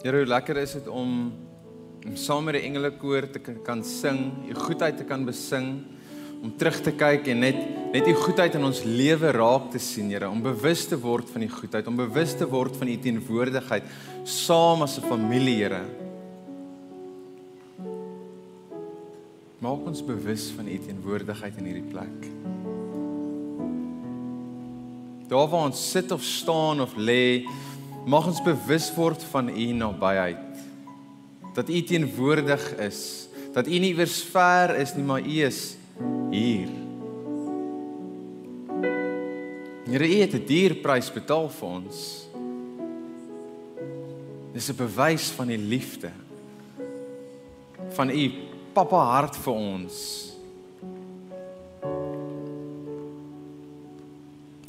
Here, hoe lekker is dit om om saam met die engelekoor te kan sing, u goedheid te kan besing, om terug te kyk en net net u goedheid in ons lewe raak te sien, Here, om bewus te word van die goedheid, om bewus te word van u teenwoordigheid saam as 'n familie, Here. Maak ons bewus van u teenwoordigheid in hierdie plek. Daar waar ons sit of staan of lê, mag ons bewus word van u nabyheid. Dat u teenwoordig is, dat u nie iewers ver is nie, maar u is hier. Here, u het 'n duur prys betaal vir ons. Dis 'n bewys van die liefde van u pappa hart vir ons.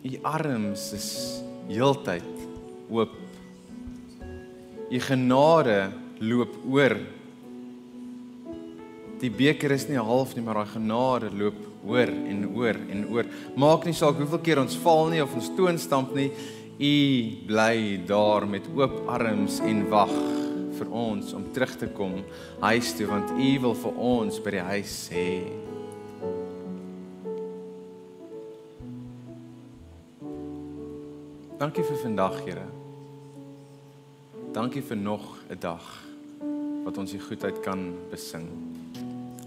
U arms is heeltyd oop. U genade loop oor. Die beker is nie half nie, maar daai genade loop oor en oor en oor. Maak nie saak hoeveel keer ons val nie of ons toon stamp nie, u bly daar met oop arms en wag vir ons om terug te kom huis toe want u wil vir ons by die huis hê. Dankie vir vandag, Here. Dankie vir nog 'n dag wat ons u goedheid kan besing.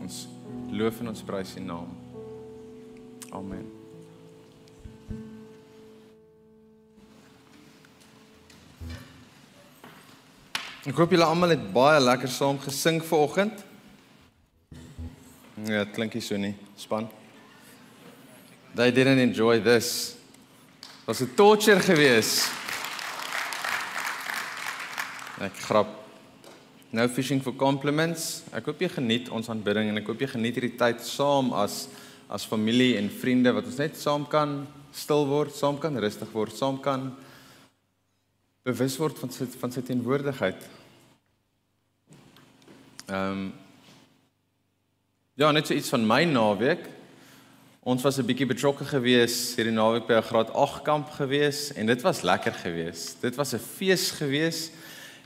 Ons loof en ons prys u naam. Amen. Ek hoop julle almal het baie lekker saam gesing vanoggend. Ja, dit klink nie so nie. Span. They didn't enjoy this. Was 'n torture geweest. Ek grap. No fishing for compliments. Ek hoop jy geniet ons aanbidding en ek hoop jy geniet hierdie tyd saam as as familie en vriende wat ons net saam kan stil word, saam kan rustig word, saam kan bewus word van sy van sy teenwoordigheid. Ehm um, Ja, net so iets van my naweek. Ons was 'n bietjie betrokke gewees hierdie naweek by 'n graad 8 kamp gewees en dit was lekker gewees. Dit was 'n fees gewees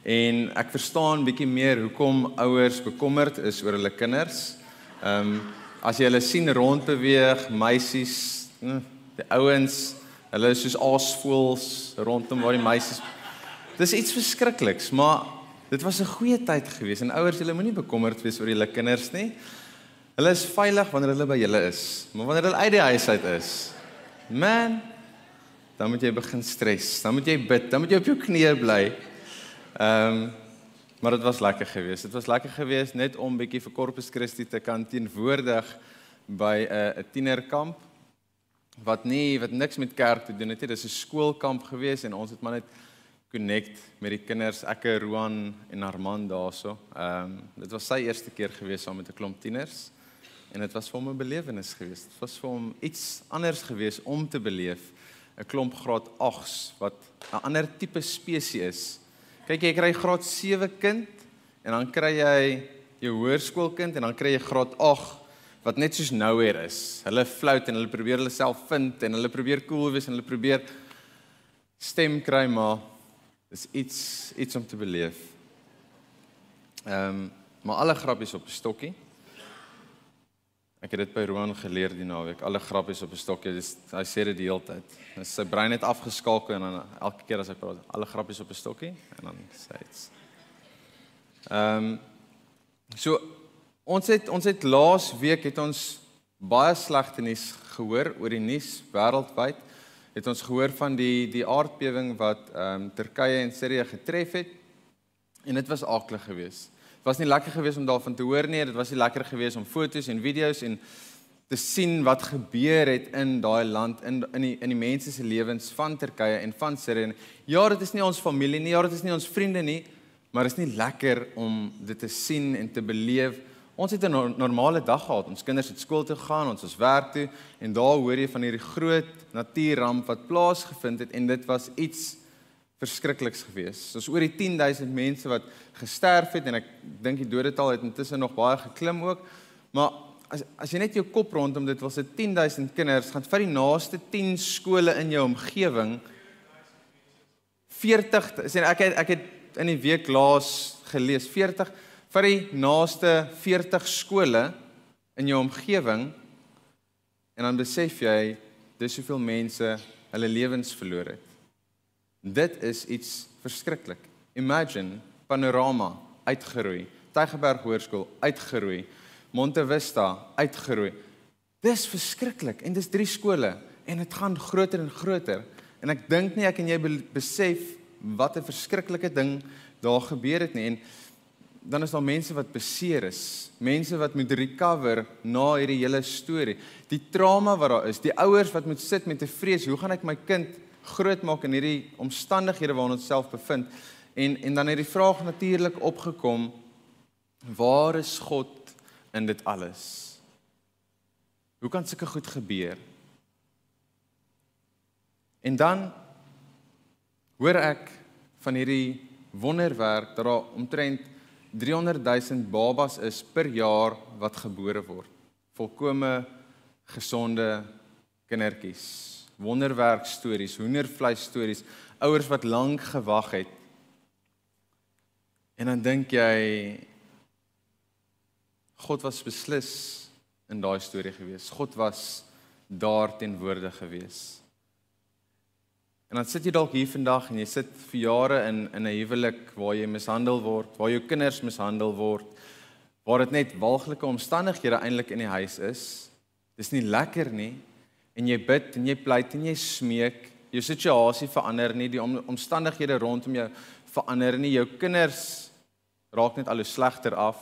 en ek verstaan bietjie meer hoekom ouers bekommerd is oor hulle kinders. Ehm um, as jy hulle sien rond beweeg, meisies, hm, die ouens, hulle is soos aasvoëls rondom waar die meisies Dis iets verskrikliks, maar dit was 'n goeie tyd gewees en ouers, julle moenie bekommerd wees oor julle kinders nie. Hulle is veilig wanneer hulle by julle is, maar wanneer hulle uit die huis uit is, man, dan moet jy begin stres. Dan moet jy bid, dan moet jy op jou knieë bly. Ehm um, maar dit was lekker geweest. Dit was lekker geweest net om bietjie vir Corpus Christi te kan teenwoordig by 'n 'n tienerkamp wat nie wat niks met kerk te doen het nie. Dis 'n skoolkamp geweest en ons het maar net connect met die kinders, ek en Roan en Armand daarso. Ehm um, dit was sy eerste keer gewees saam met 'n klomp tieners en dit was vir hom 'n belewenis geweest. Dit was vir hom iets anders geweest om te beleef 'n klomp graad 8s wat 'n ander tipe spesies is. Kyk jy kry graad 7 kind en dan kry jy jou hoërskoolkind en dan kry jy graad 8 wat net soos nowhere is. Hulle flout en hulle probeer hulle self vind en hulle probeer cool wees en hulle probeer stem kry maar Dis iets iets om te beleef. Ehm, um, maar alle grappies op 'n stokkie. Ek het dit by Roan geleer die naweek. Alle grappies op 'n stokkie. Dis hy sê dit die hele tyd. Dis sy brein het afgeskakel en dan elke keer as hy praat, alle grappies op 'n stokkie en dan sê dit. Ehm um, so ons het ons het laas week het ons baie slegte nuus gehoor oor die nuus wêreldwyd het ons gehoor van die die aardbewing wat ehm um, Turkye en Sirië getref het. En dit was aklig geweest. Was nie lekker geweest om daarvan te hoor nie. Dit was nie lekker geweest om foto's en video's en te sien wat gebeur het in daai land in in die in die mense se lewens van Turkye en van Sirië. Ja, dit is nie ons familie nie. Ja, dit is nie ons vriende nie, maar dit is nie lekker om dit te sien en te beleef Ons het 'n normale dag gehad. Ons kinders het skool toe gegaan, ons was werk toe en daar hoor jy van hierdie groot natuurramp wat plaasgevind het en dit was iets verskrikliks geweest. Soos oor die 10000 mense wat gesterf het en ek dink die dodetal het intussen nog baie geklim ook. Maar as as jy net jou kop rondom dit was 'n 10000 kinders gaan vir die naaste 10 skole in jou omgewing 40 sê ek het, ek het in die week laas gelees 40 vir die naaste 40 skole in jou omgewing en dan besef jy dis hoeveel mense hulle lewens verloor het. Dit is iets verskriklik. Imagine Panorama uitgeroei, Tygerberg Hoërskool uitgeroei, Monte Vista uitgeroei. Dis verskriklik en dis drie skole en dit gaan groter en groter. En ek dink nie ek en jy besef wat 'n verskriklike ding daar gebeur het nie en dan is daar mense wat beseer is, mense wat moet recover na hierdie hele storie. Die trauma wat daar is, die ouers wat moet sit met 'n vrees, hoe gaan ek my kind grootmaak in hierdie omstandighede waarin ons self bevind? En en dan het die vraag natuurlik opgekom, waar is God in dit alles? Hoe kan sulke goed gebeur? En dan hoor ek van hierdie wonderwerk dat daar omtrent 300 000 babas is per jaar wat gebore word. Volkome gesonde kindertjies. Wonderwerk stories, hoendervleis stories, ouers wat lank gewag het. En dan dink jy God was beslis in daai storie gewees. God was daar teenwoordig gewees. En dan sit jy dalk hier vandag en jy sit vir jare in in 'n huwelik waar jy mishandel word, waar jou kinders mishandel word, waar dit net walglike omstandighede eintlik in die huis is. Dis nie lekker nie. En jy bid en jy pleit en jy smeek, jou situasie verander nie, die om, omstandighede rondom jou verander nie. Jou kinders raak net al hoe slegter af.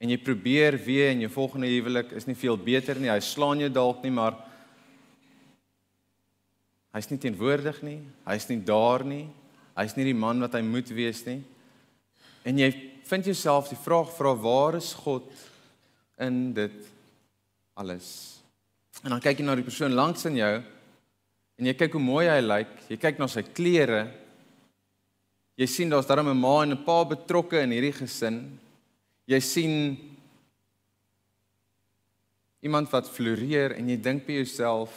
En jy probeer weer en jou volgende huwelik is nie veel beter nie. Hy slaan jou dalk nie, maar Hy's nie teenwoordig nie. Hy's nie daar nie. Hy's nie die man wat hy moet wees nie. En jy vind jouself die vraag vra waar is God in dit alles? En dan kyk jy na die persoon langs in jou en jy kyk hoe mooi hy lyk. Jy kyk na sy klere. Jy sien daar's darem 'n ma en 'n pa betrokke in hierdie gesin. Jy sien iemand wat floreer en jy dink by jouself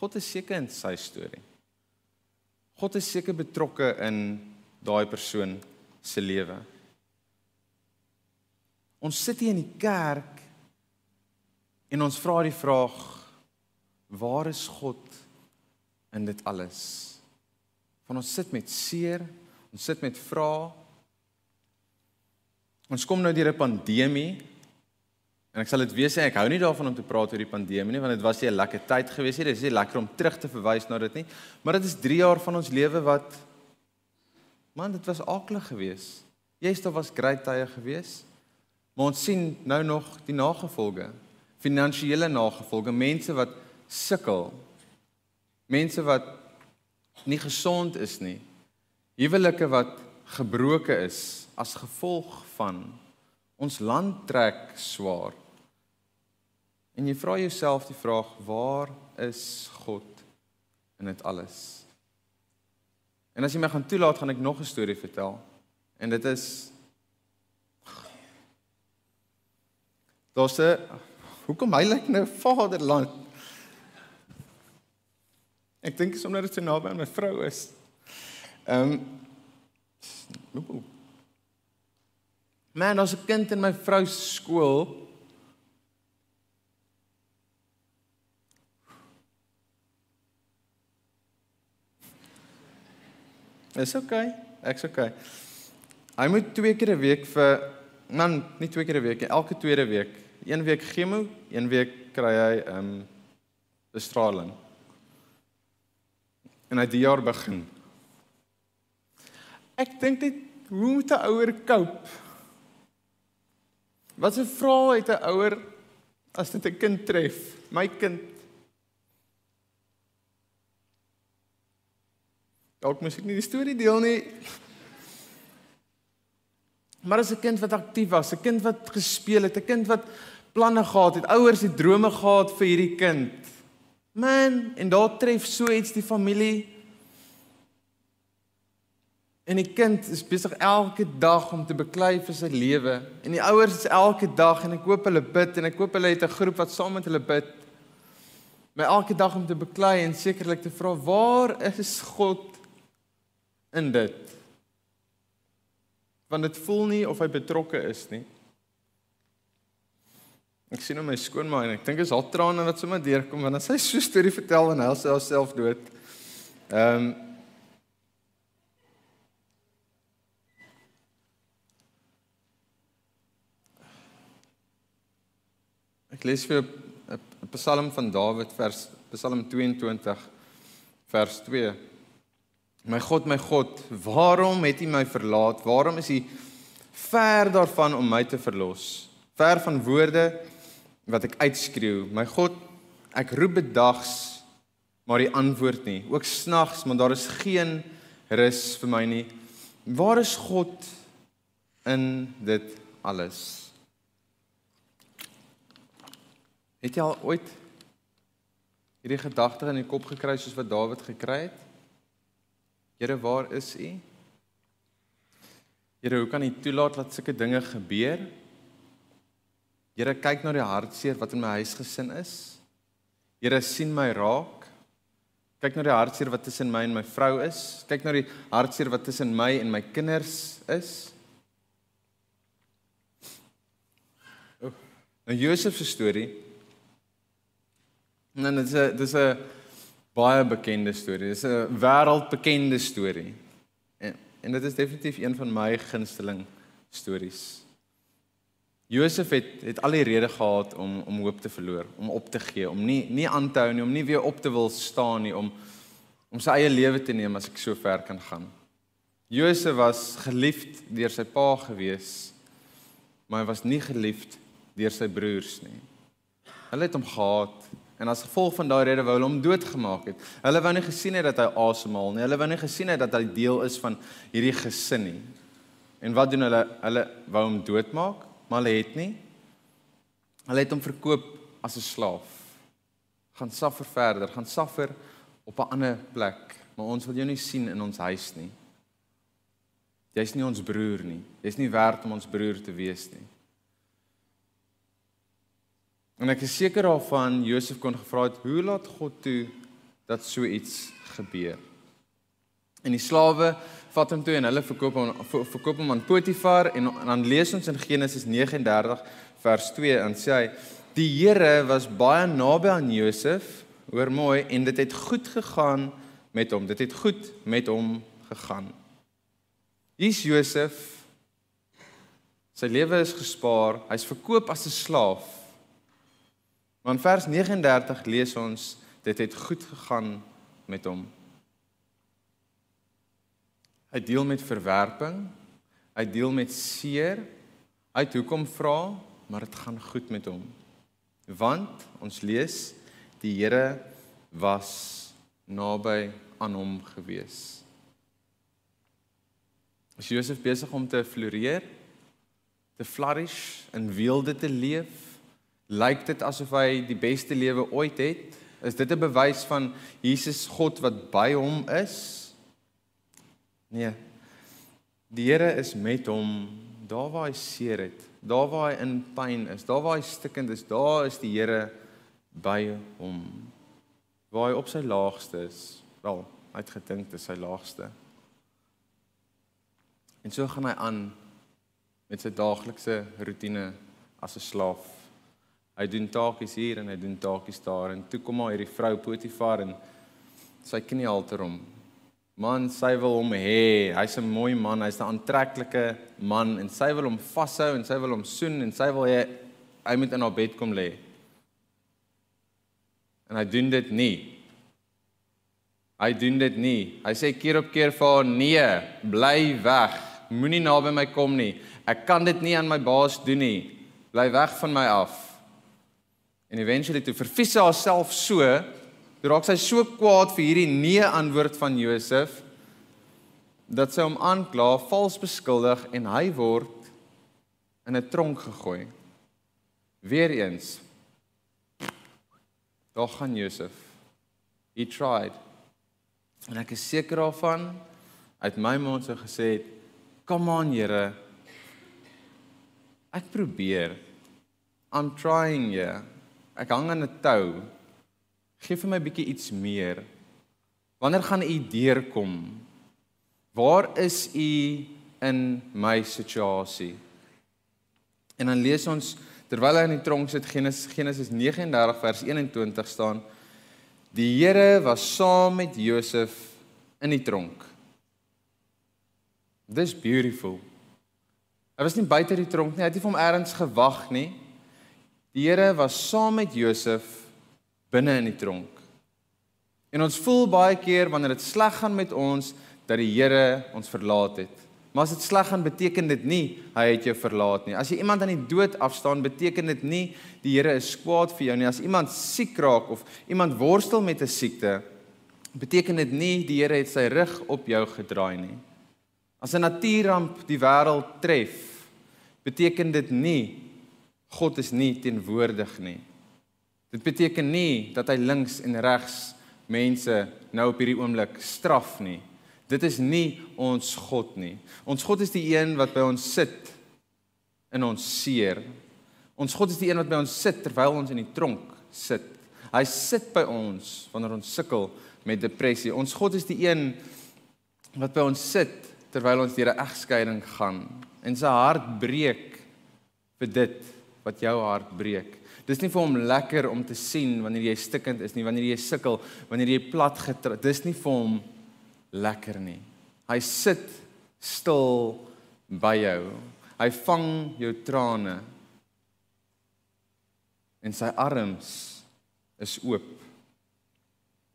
God is seker in sy storie. God is seker betrokke in daai persoon se lewe. Ons sit hier in die kerk en ons vra die vraag: Waar is God in dit alles? Van ons sit met seer, ons sit met vrae. Ons kom nou deur 'n pandemie En ek sal dit weer sê, ek hou nie daarvan om te praat oor die pandemie nie, want dit was 'n lekker tyd gewees nie. Dit is nie lekker om terug te verwys na dit nie. Maar dit is 3 jaar van ons lewe wat man, dit was aklig geweest. Jy's daar was great tye geweest. Maar ons sien nou nog die nagevolge. Finansiële nagevolge, mense wat sukkel. Mense wat nie gesond is nie. Huwelike wat gebroke is as gevolg van ons land trek swaar. En jy vra jouself die vraag: Waar is God in dit alles? En as jy my gaan toelaat, gaan ek nog 'n storie vertel. En dit is Daar's 'n Hoekom hy lyk nou vaderland? Ek dink is omdat dit so naby aan my vrou is. Ehm um, Man, daar's 'n kind in my vrou se skool Dis oké. Okay. Ek's oké. Okay. Hy moet twee keer 'n week vir man, nie twee keer 'n week nie, elke tweede week. Een week chemo, een week kry hy ehm um, bestraling. En hy die jaar begin. Ek dink dit hoe moet 'n ouer cope? Wat 'n vrae het 'n ouer as dit 'n kind tref? My kind Dalk moet ek nie die storie deel nie. Maar as 'n kind wat aktief was, 'n kind wat gespeel het, 'n kind wat planne gehad het, ouers het drome gehad vir hierdie kind. Man, en daar tref so iets die familie. En die kind is besig elke dag om te beklei vir sy lewe. En die ouers is elke dag en ek hoop hulle bid en ek hoop hulle het 'n groep wat saam met hulle bid. My elke dag om te beklei en sekerlik te vra waar is God in dit. Want dit voel nie of hy betrokke is nie. Ek sien hom my skoonma en ek dink is haar trane wat sommer deurkom wanneer sy so 'n storie vertel en hy self dood. Ehm um, Ek lees vir 'n Psalm van Dawid vers Psalm 22 vers 2. My God, my God, waarom het U my verlaat? Waarom is U ver daarvan om my te verlos? Ver van woorde wat ek uitskreeu. My God, ek roep bedags, maar U antwoord nie. Ook snags, maar daar is geen rus vir my nie. Waar is God in dit alles? Het jy al ooit hierdie gedagte in die kop gekry soos wat Dawid gekry het? Here, waar is U? Here, hoe kan U toelaat dat sulke dinge gebeur? Here, kyk na die hartseer wat in my huisgesin is. Here, sien my raak. Kyk na die hartseer wat tussen my en my vrou is. Kyk na die hartseer wat tussen my en my kinders is. Oh, nou Josef se storie En dit is 'n dis 'n baie bekende storie. Dis 'n wêreldbekende storie. En en dit is definitief een van my gunsteling stories. Josef het het al die rede gehad om om hoop te verloor, om op te gee, om nie nie aan te hou nie, om nie weer op te wil staan nie, om om sy eie lewe te neem as ek so ver kan gaan. Josef was geliefd deur sy pa gewees, maar hy was nie geliefd deur sy broers nie. Hulle het hom gehaat En as gevolg van daai rede wou hulle hom doodgemaak het. Hulle wou nie gesien het dat hy asemhaal nie. Hulle wou nie gesien het dat hy deel is van hierdie gesin nie. En wat doen hulle? Hulle wou hom doodmaak, maar hulle het nie. Hulle het hom verkoop as 'n slaaf. Gaan suffer verder, gaan suffer op 'n ander plek, maar ons wil jou nie sien in ons huis nie. Jy's nie ons broer nie. Jy's nie werd om ons broer te wees nie. En ek is seker daarvan Josef kon gevra het, "Hoe laat God toe dat so iets gebeur?" En die slawe vat hom toe en hulle verkoop hom verkoop hom aan Potifar en, en dan lees ons in Genesis 39 vers 2 en sê hy die Here was baie naby aan Josef, hoor mooi, en dit het goed gegaan met hom. Dit het goed met hom gegaan. Hier's Josef. Sy lewe is gespaar. Hy's verkoop as 'n slaaf. Want vers 39 lees ons dit het goed gegaan met hom. Hy deel met verwerping, hy deel met seer. Hy het hoekom vra, maar dit gaan goed met hom. Want ons lees die Here was naby aan hom gewees. Is Josef besig om te floreer, te flourish en weelde te leef? Lyk dit asof hy die beste lewe ooit het? Is dit 'n bewys van Jesus God wat by hom is? Nee. Die Here is met hom daar waar hy seer het, daar waar hy in pyn is, daar waar hy stikkend is, daar is die Here by hom. Waar hy op sy laagste is. Wel, hy het gedink dit is sy laagste. En so gaan hy aan met sy daaglikse rotine as 'n slaaf. Hy doen taakies hier en hy doen taakies daar en toe kom maar hierdie vrou Potifar en sy knie alter hom. Man, sy wil hom hê. Hy's 'n mooi man, hy's 'n aantreklike man en sy wil hom vashou en sy wil hom soen en sy wil hy hy moet in haar bed kom lê. En hy doen dit nie. Hy doen dit nie. Hy sê keer op keer vir haar: "Nee, bly weg. Moenie naby my kom nie. Ek kan dit nie aan my baas doen nie. Bly weg van my af." En eventually toe vervies sy haarself so, toe raak sy so kwaad vir hierdie nee antwoord van Josef dat sy hom aankla, vals beskuldig en hy word in 'n tronk gegooi. Weereens. Daar gaan Josef. He tried. En ek is seker daarvan uit my mond sou gesê het, "Come on, Here. Ek probeer. I'm trying, yeah." Ek hang aan 'n tou. Geef vir my 'n bietjie iets meer. Wanneer gaan u deurkom? Waar is U in my situasie? En dan lees ons terwyl hy in die tronk sit Genesis Genesis 39 vers 21 staan Die Here was saam met Josef in die tronk. This beautiful. Hy was nie buite die tronk nie, hy het nie vir hom eers gewag nie. Die Here was saam met Josef binne in die tronk. En ons voel baie keer wanneer dit sleg gaan met ons dat die Here ons verlaat het. Maar as dit sleg gaan, beteken dit nie hy het jou verlaat nie. As jy iemand aan die dood afstaan, beteken dit nie die Here is kwaad vir jou nie. As iemand siek raak of iemand worstel met 'n siekte, beteken dit nie die Here het sy rug op jou gedraai nie. As 'n natuurramp die wêreld tref, beteken dit nie God is nie teenwoordig nie. Dit beteken nie dat hy links en regs mense nou op hierdie oomblik straf nie. Dit is nie ons God nie. Ons God is die een wat by ons sit in ons seer. Ons God is die een wat by ons sit terwyl ons in die tronk sit. Hy sit by ons wanneer ons sukkel met depressie. Ons God is die een wat by ons sit terwyl ons deur 'n egskeiding gaan en sy hart breek vir dit wat jou hart breek. Dis nie vir hom lekker om te sien wanneer jy stikkend is nie, wanneer jy sukkel, wanneer jy plat getrap. Dis nie vir hom lekker nie. Hy sit stil by jou. Hy vang jou trane. En sy arms is oop.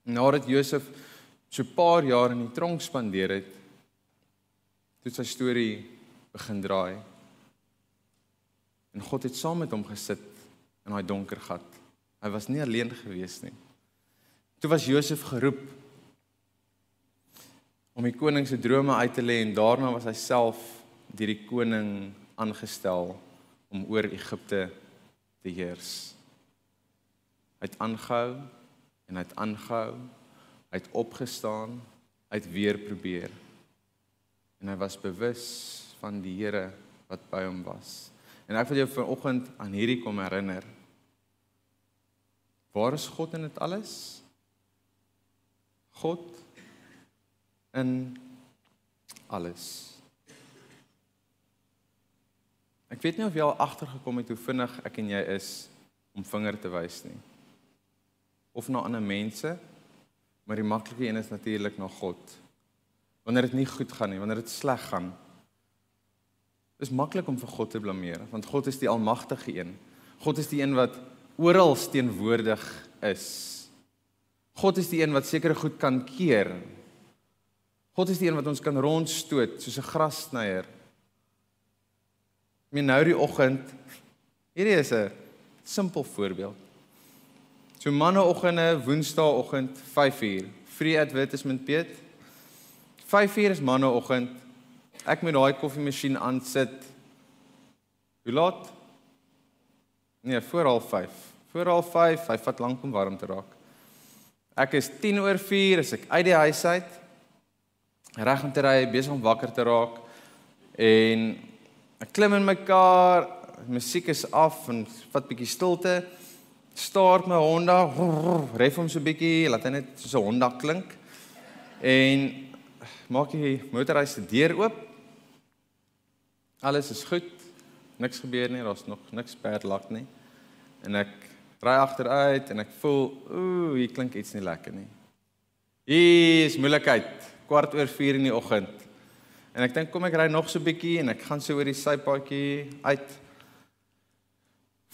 Nadat Josef so 'n paar jaar in die tronk spandeer het, het sy storie begin draai. En God het saam met hom gesit in daai donker gat. Hy was nie alleen gewees nie. Toe was Josef geroep om die koning se drome uit te lê en daarna was hy self deur die koning aangestel om oor Egipte te heers. Hy het aangehou en hy het aangehou. Hy het opgestaan, hy het weer probeer. En hy was bewus van die Here wat by hom was. En ek wil jou vanoggend aan hierdie kom herinner. Waar is God in dit alles? God in alles. Ek weet nie of jy al agtergekom het hoe vinnig ek en jy is om vinger te wys nie. Of na ander mense, maar die maklike een is natuurlik na God. Wanneer dit nie goed gaan nie, wanneer dit sleg gaan. Dis maklik om vir God te blameer, want God is die almagtige een. God is die een wat oral teenwoordig is. God is die een wat sekere goed kan keer. God is die een wat ons kan rondstoot soos 'n grassnyer. Ek meen nou die oggend. Hierdie is 'n simpel voorbeeld. So manneoggende, woensdaagoggend 5uur. Free advertisement Piet. 5uur is manneoggend. Ek moet daai koffiemasjien aansit. Hoe laat? Nee, voor 05:30. Voor al 5, hy vat lank om warm te raak. Ek is 10 oor 4 as ek uit die huis uit. Reg om te ry, besig om wakker te raak. En ek klim in my kar, musiek is af en vat bietjie stilte. Start my Honda, ref hom so bietjie, laat hy net soos 'n Honda klink. En maak die motorhuis se deur oop. Alles is goed. Niks gebeur nie, daar's nog niks bad luck nie. En ek ry agteruit en ek voel, ooh, hier klink iets nie lekker nie. Hier is moeilikheid, kwart oor 4 in die oggend. En ek dink kom ek ry nog so bietjie en ek gaan so oor die sypaadjie uit.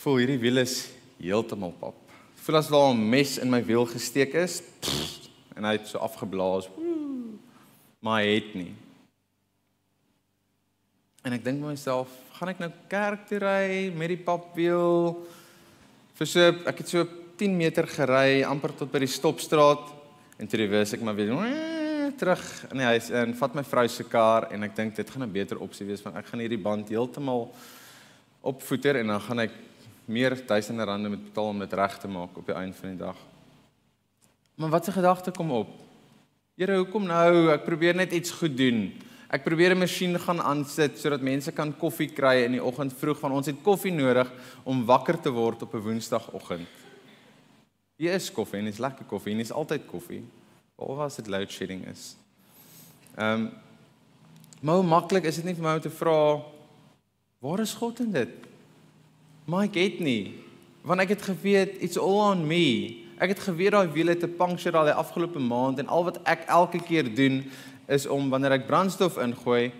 Voel hierdie wiel is heeltemal pap. Voel as daar 'n mes in my wiel gesteek is pff, en hy het so afgeblaas. Maar hy het nie. En ek dink by myself, gaan ek nou kerk toe ry met die papwiel? vir so ek het so 10 meter gery amper tot by die stopstraat en toe reverse ek maar weer terug in die huis en vat my vrou se kar en ek dink dit gaan 'n beter opsie wees want ek gaan hierdie band heeltemal opvoeter en dan gaan ek meer duisende rande moet betaal om dit reg te maak op die einde van die dag. Maar wat se gedagte kom op? Here, hoekom nou? Ek probeer net iets goed doen. Ek probeer 'n masjien gaan aansit sodat mense kan koffie kry in die oggend vroeg van ons het koffie nodig om wakker te word op 'n woensdagoggend. Hier is koffie en dit is lekker koffie en dit is altyd koffie. Behalwe as dit load shedding is. Ehm um, Maar hoe maklik is dit nie vir my om te vra waar is God in dit? Maar ek het nie want ek het geweet it's all on me. Ek het geweet daai wiele te puncture al die afgelope maand en al wat ek elke keer doen is om wanneer ek brandstof ingooi,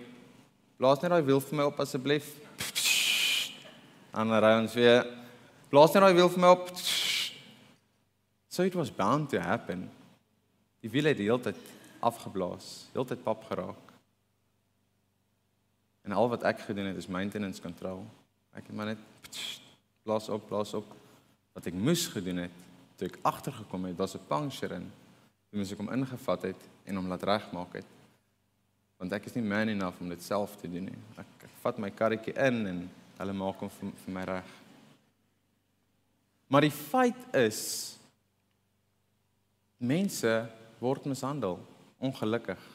blaas net daai wiel vir my op asseblief. Dan ry ons weer. Blaas net daai wiel vir my op. So it was bound to happen. Die wiel het die hele tyd afgeblaas, heeltyd pap geraak. En al wat ek gedoen het is maintenance control. Ek het maar net blaas op, blaas op. Wat ek moes gedoen het, toe ek agtergekom het, was 'n puncture in. Toe moes ek hom ingevat het en hom laat regmaak het. Want ek is nie man enough om dit self te doen nie. Ek, ek vat my karretjie in en hulle maak hom vir, vir my reg. Maar die feit is mense word mishandel ongelukkig.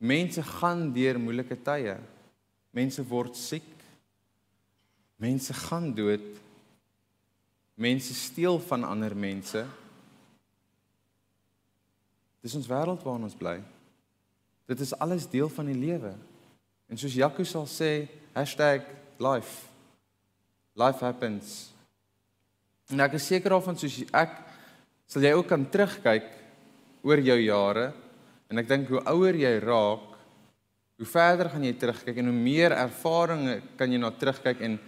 Mense gaan deur moeilike tye. Mense word siek. Mense gaan dood. Mense steel van ander mense. Dis ons wêreld waarin ons bly. Dit is alles deel van die lewe. En soos Jaco sal sê, #life. Life happens. En ek is seker daarvan soos ek sal jy ook kan terugkyk oor jou jare en ek dink hoe ouer jy raak, hoe verder gaan jy terugkyk en hoe meer ervarings kan jy na terugkyk en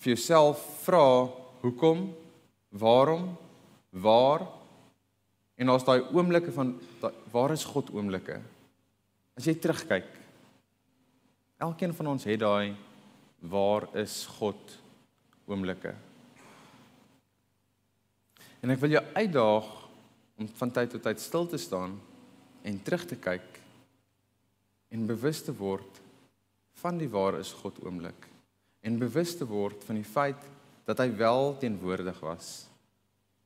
vir jouself vra hoekom, waarom, waar en daar's daai oomblikke van waar is God oomblikke? As jy terugkyk. Elkeen van ons het daai waar is God oomblikke. En ek wil jou uitdaag om van tyd tot tyd stil te staan en terug te kyk en bewus te word van die waar is God oomblik en bewus te word van die feit dat hy wel teenwoordig was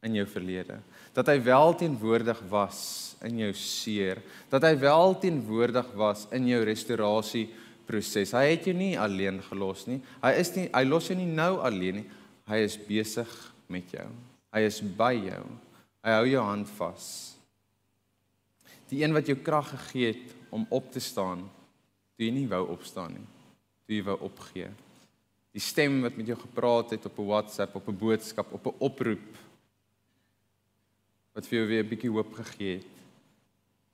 in jou verlede. Dat hy wel teenwoordig was in jou seer. Dat hy wel teenwoordig was in jou restaurasie proses hy het jou nie alleen gelos nie. Hy is nie hy los jou nie nou alleen nie. Hy is besig met jou. Hy is by jou. Hy hou jou hand vas. Die een wat jou krag gegee het om op te staan, toe jy nie wou opstaan nie, toe jy wou opgee. Die stem wat met jou gepraat het op 'n WhatsApp, op 'n boodskap, op 'n oproep wat vir jou weer 'n bietjie hoop gegee het.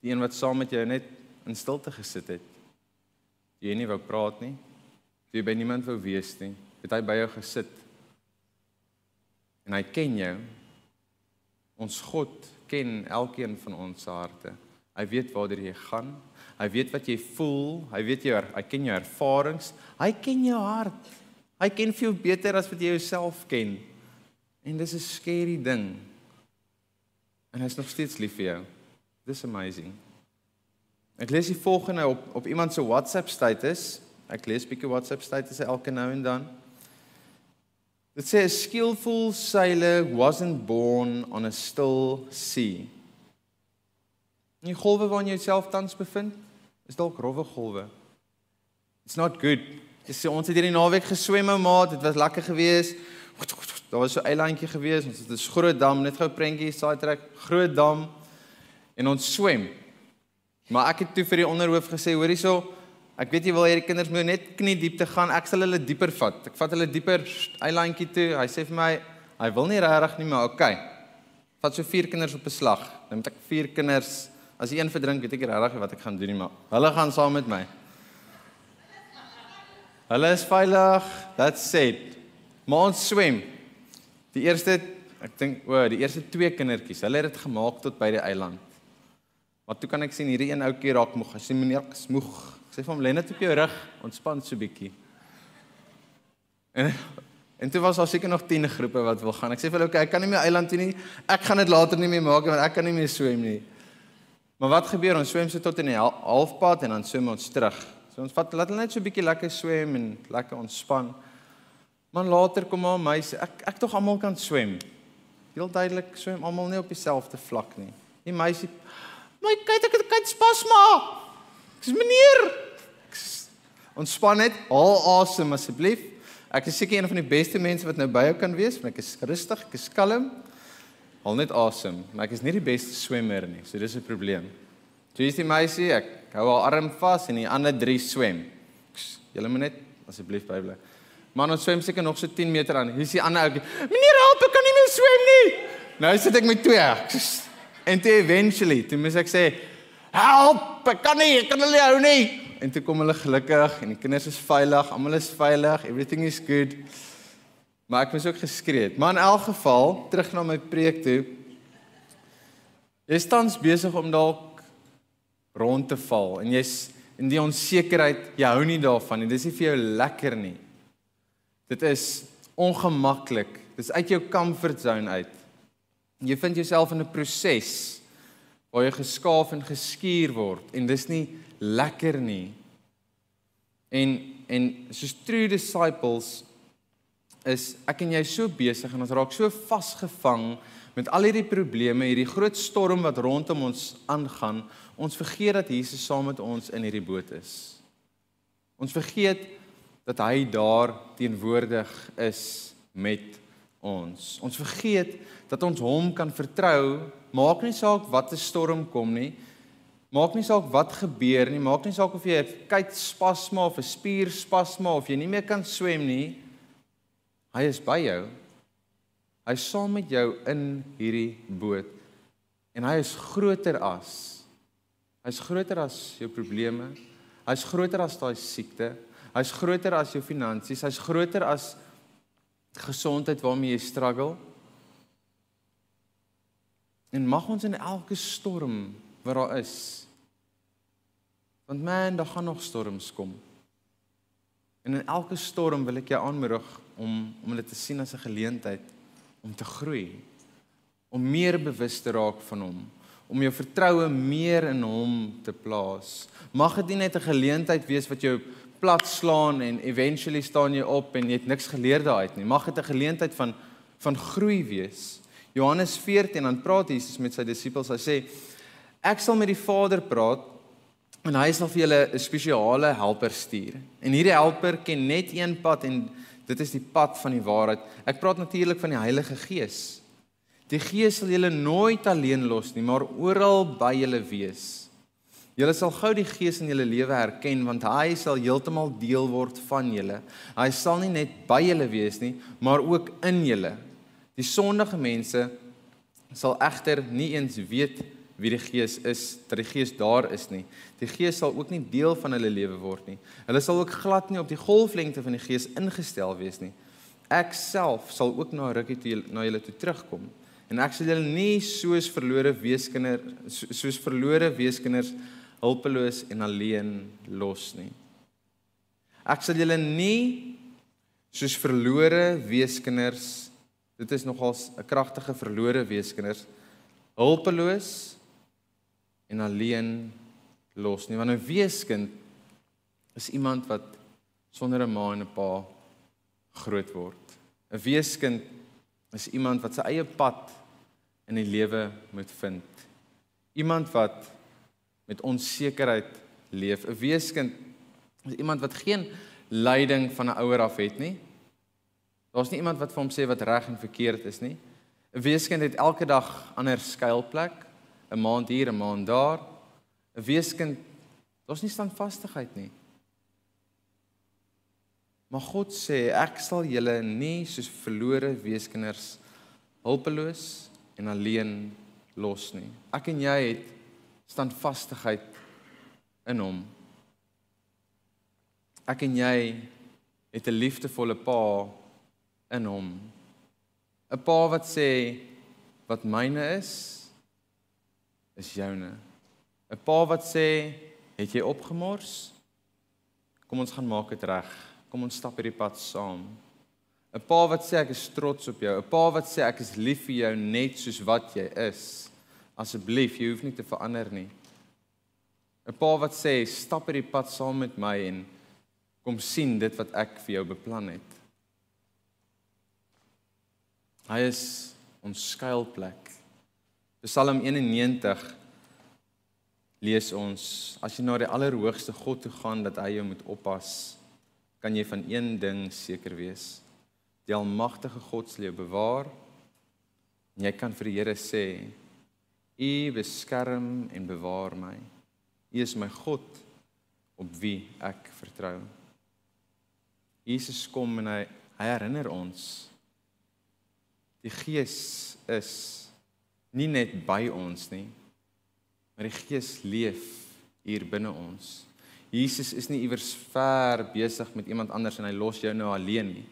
Die een wat saam met jou net in stilte gesit het. Jy nie wou praat nie. Jy by niemand wou wees nie. Het hy by jou gesit. En hy ken jou Ons God ken elkeen van ons harte. Hy weet waartoe jy gaan. Hy weet wat jy voel. Hy weet jou hy ken jou ervarings. Hy ken jou hart. Hy ken veel beter as wat jy jouself ken. En dis 'n scary ding. En hy's nog steeds lief vir jou. Dis amazing. Ek lees die volgende op op iemand se WhatsApp status. Ek lees 'n bietjie WhatsApp status elke nou en dan. Dit sê a skillful sailor wasn't born on a still sea. Die golwe waarin jy jouself tans bevind, is dalk rowwe golwe. It's not good. Sê ons het hierdie naweek geswem maat, dit was lekker geweest. Daar was so 'n eilandjie geweest, ons het 'n groot dam, net gou prentjie saai trek, groot dam en ons swem. Maar ek het toe vir die onderhoof gesê, hoor hierso, Ek weet jy wil hê die kinders moet net knie diepte gaan. Ek sal hulle dieper vat. Ek vat hulle dieper eilandjie toe. Hy sê vir my, hy wil nie regtig nie, maar okay. Vat so vier kinders op 'n slag. Dan moet ek vier kinders as een verdrink, weet ek regtig wat ek gaan doen nie, maar hulle gaan saam met my. Hulle is veilig. That's it. Maar ons swem. Die eerste, ek dink, o, die eerste twee kindertjies, hulle het dit gemaak tot by die eiland. Maar toe kan ek sien hierdie een ouetjie raak moeg. Hy sê meneer, ek is moeg. Ek sê vir hom lê net op jou rug, ontspan so bietjie. En en toe was daar seker nog 10 groepe wat wil gaan. Ek sê vir hulle, "Oké, ek kan nie meer eiland toe nie. Ek gaan dit later nie meer maak want ek kan nie meer swem nie." Maar wat gebeur? Ons swem so tot in die halfpad en dan swem ons terug. So ons vat laat hulle net so bietjie lekker swem en lekker ontspan. Maar later kom maar my sê, "Ek ek tog almal kan swem." Heel duidelik swem almal nie op dieselfde vlak nie. Die meisie, "My kyk ek het kyk spasma." Ek sê meneer, ontspan net, haal asem asseblief. Ek is seker een van die beste mense wat nou by jou kan wees, want ek is rustig, ek is kalm. Haal net asem, maar ek is nie die beste swemmer nie, so dis 'n probleem. Toe is die meisie, ek hou haar arm vas en die ander drie swem. Julle moet net asseblief bybly. Man ons swem seker nog so 10 meter aan. Hier is die ander ou. Meneer help, ek kan nie meer swem nie. Nou sit ek met twee. En toe eventually, toe moet ek sê, "Help, ek kan nie, ek kan hulle hou nie." En toe kom hulle gelukkig en die kinders is veilig, almal is veilig, everything is good. Maar ek moes ook geskree. Maar in elk geval, terug na my preek toe. Jy is tans besig om dalk rond te val en jy's in die onsekerheid, jy hou nie daarvan nie. Dis nie vir jou lekker nie. Dit is ongemaklik. Dis uit jou comfort zone uit. Jy vind jouself in 'n proses waar jy geskaaf en geskuur word en dis nie lekker nie. En en soos true disciples is ek en jy so besig en ons raak so vasgevang met al hierdie probleme, hierdie groot storm wat rondom ons aangaan, ons vergeet dat Jesus saam met ons in hierdie boot is. Ons vergeet dat hy daar teenwoordig is met ons. Ons vergeet dat ons hom kan vertrou, maak nie saak wat 'n storm kom nie. Maak nie saak wat gebeur nie, maak nie saak of jy 'n kuitspasma of 'n spierspasma of jy nie meer kan swem nie. Hy is by jou. Hy is saam met jou in hierdie boot. En hy is groter as Hy's groter as jou probleme. Hy's groter as daai siekte. Hy's groter as jou finansies. Hy's groter as gesondheid waarmee jy struggle. En mag ons in elke storm wat daar is. Want man, daar gaan nog storms kom. En in elke storm wil ek jou aanmoedig om om dit te sien as 'n geleentheid om te groei, om meer bewus te raak van hom, om jou vertroue meer in hom te plaas. Mag dit nie net 'n geleentheid wees wat jou plat slaan en eventually staan jy op en jy het niks geleer daaruit nie. Mag dit 'n geleentheid van van groei wees. Johannes 14 dan praat Jesus met sy disippels. Hy sê ek sal met die Vader praat en hy sal vir julle 'n spesiale helper stuur. En hierdie helper ken net een pad en dit is die pad van die waarheid. Ek praat natuurlik van die Heilige Gees. Die Gees sal julle nooit alleen los nie, maar oral by julle wees. Julle sal gou die Gees in julle lewe herken want hy sal heeltemal deel word van julle. Hy sal nie net by julle wees nie, maar ook in julle. Die sondige mense sal egter nie eens weet wie die Gees is, dat die Gees daar is nie. Die Gees sal ook nie deel van hulle lewe word nie. Hulle sal ook glad nie op die golflengte van die Gees ingestel wees nie. Ek self sal ook na rukkie toe na julle toe terugkom. En ek sal julle nie soos verlore weeskinders soos verlore weeskinders hulpeloos en alleen los nie. Ek sal julle nie soos verlore weeskinders dit is nogals 'n kragtige verlore weeskinders hulpeloos en alleen los nie want 'n weeskind is iemand wat sonder 'n ma en 'n pa groot word. 'n Weeskind is iemand wat sy eie pad in die lewe moet vind. Iemand wat met onsekerheid leef. 'n Weeskind is iemand wat geen leiding van 'n ouer af het nie. Daar's nie iemand wat vir hom sê wat reg en verkeerd is nie. 'n Weeskind het elke dag ander skuilplek, 'n maand hier, 'n maand daar. 'n Weeskind daar's nie standvastigheid nie. Maar God sê ek sal julle nie soos verlore weeskinders hulpeloos en alleen los nie. Ek en jy het standvastigheid in hom. Ek en jy het 'n liefdevolle pa in hom. 'n Pa wat sê wat myne is is joune. 'n Pa wat sê het jy opgemors? Kom ons gaan maak dit reg. Kom ons stap hierdie pad saam. 'n Pa wat sê ek is trots op jou. 'n Pa wat sê ek is lief vir jou net soos wat jy is. Asseblief, jy hoef nie te verander nie. 'n Pa wat sê, "Stap hierdie pad saam met my en kom sien dit wat ek vir jou beplan het." Hy is ons skuilplek. Psalm 91 lees ons, as jy na die allerhoogste God toe gaan dat hy jou moet oppas, kan jy van een ding seker wees. Die almagtige God sal jou bewaar. En jy kan vir die Here sê, U beskerm en bewaar my. U is my God op wie ek vertrou. Jesus kom en hy hy herinner ons die Gees is nie net by ons nie, maar die Gees leef hier binne ons. Jesus is nie iewers ver besig met iemand anders en hy los jou nou alleen nie.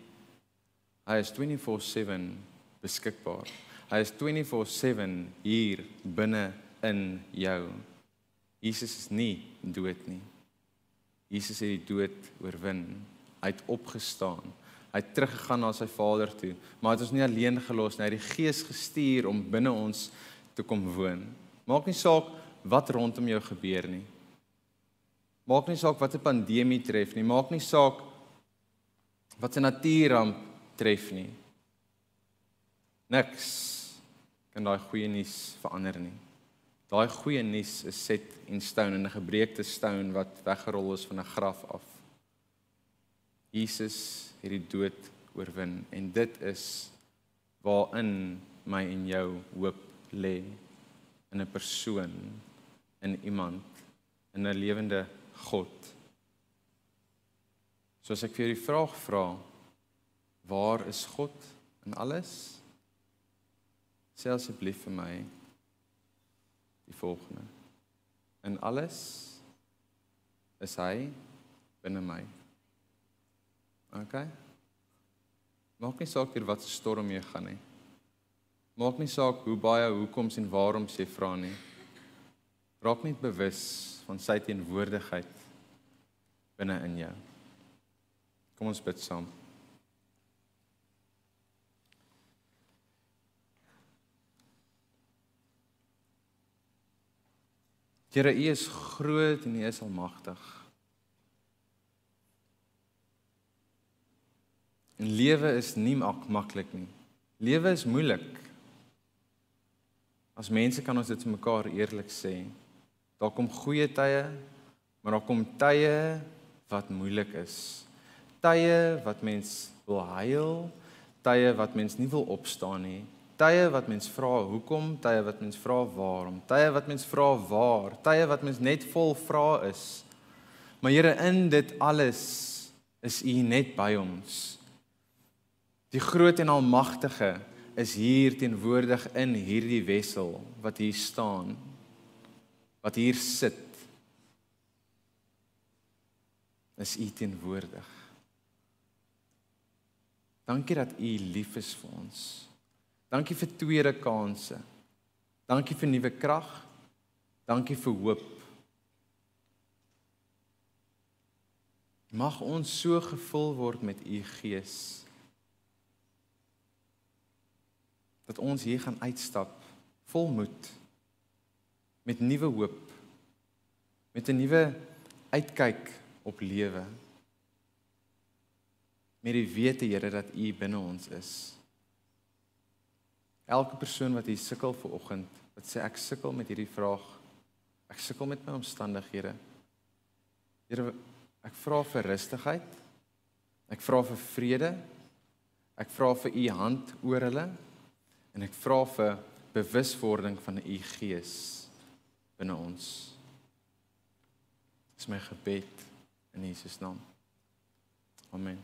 Hy is 24/7 beskikbaar. Hy is 24/7 hier binne in jou. Jesus is nie dood nie. Jesus het die dood oorwin. Hy het opgestaan. Hy het teruggegaan na sy Vader toe, maar het ons nie alleen gelos nie. Hy het die Gees gestuur om binne ons te kom woon. Maak nie saak wat rondom jou gebeur nie. Maak nie saak wat 'n pandemie tref nie. Maak nie saak wat 'n natuurramp tref nie. Niks kan daai goeie nuus verander nie. Daai goeie nuus is set in stone en 'n gebreekte steen wat weggerol is van 'n graf af. Jesus het die dood oorwin en dit is waarin my en jou hoop lê in 'n persoon in iemand in 'n lewende God. So as ek vir jou die vraag vra, waar is God in alles? Sê asseblief vir my die volgende. In alles is hy binne my. OK. Maak nie saak wat se storm jy gaan nie. Maak nie saak hoe baie hoekoms en waaroms jy vra nie. Raak net bewus van sy teenwoordigheid binne in jou. Kom ons bid saam. Here, U is groot en U is almagtig. En lewe is nie mak maklik nie. Lewe is moeilik. As mense kan ons dit vir mekaar eerlik sê. Daar kom goeie tye, maar daar kom tye wat moeilik is. Tye wat mens wil huil, tye wat mens nie wil opstaan nie, tye wat mens vra hoekom, tye wat mens vra waarom, tye wat mens vra waar, tye wat mens net vol vra is. Maar Here, in dit alles is U net by ons. Die groot en almagtige is hier teenwoordig in hierdie wessel wat hier staan. Wat hier sit. Is U teenwoordig. Dankie dat U lief is vir ons. Dankie vir tweede kansse. Dankie vir nuwe krag. Dankie vir hoop. Mag ons so gevul word met u gees. Dat ons hier gaan uitstap vol moed met nuwe hoop. Met 'n nuwe uitkyk op lewe. Met die wete Here dat u binne ons is. Elke persoon wat hier sukkel ver oggend, wat sê ek sukkel met hierdie vraag. Ek sukkel met my omstandighede. Here, ek vra vir rustigheid. Ek vra vir vrede. Ek vra vir u hand oor hulle en ek vra vir bewuswording van u gees binne ons. Dis my gebed in Jesus naam. Amen.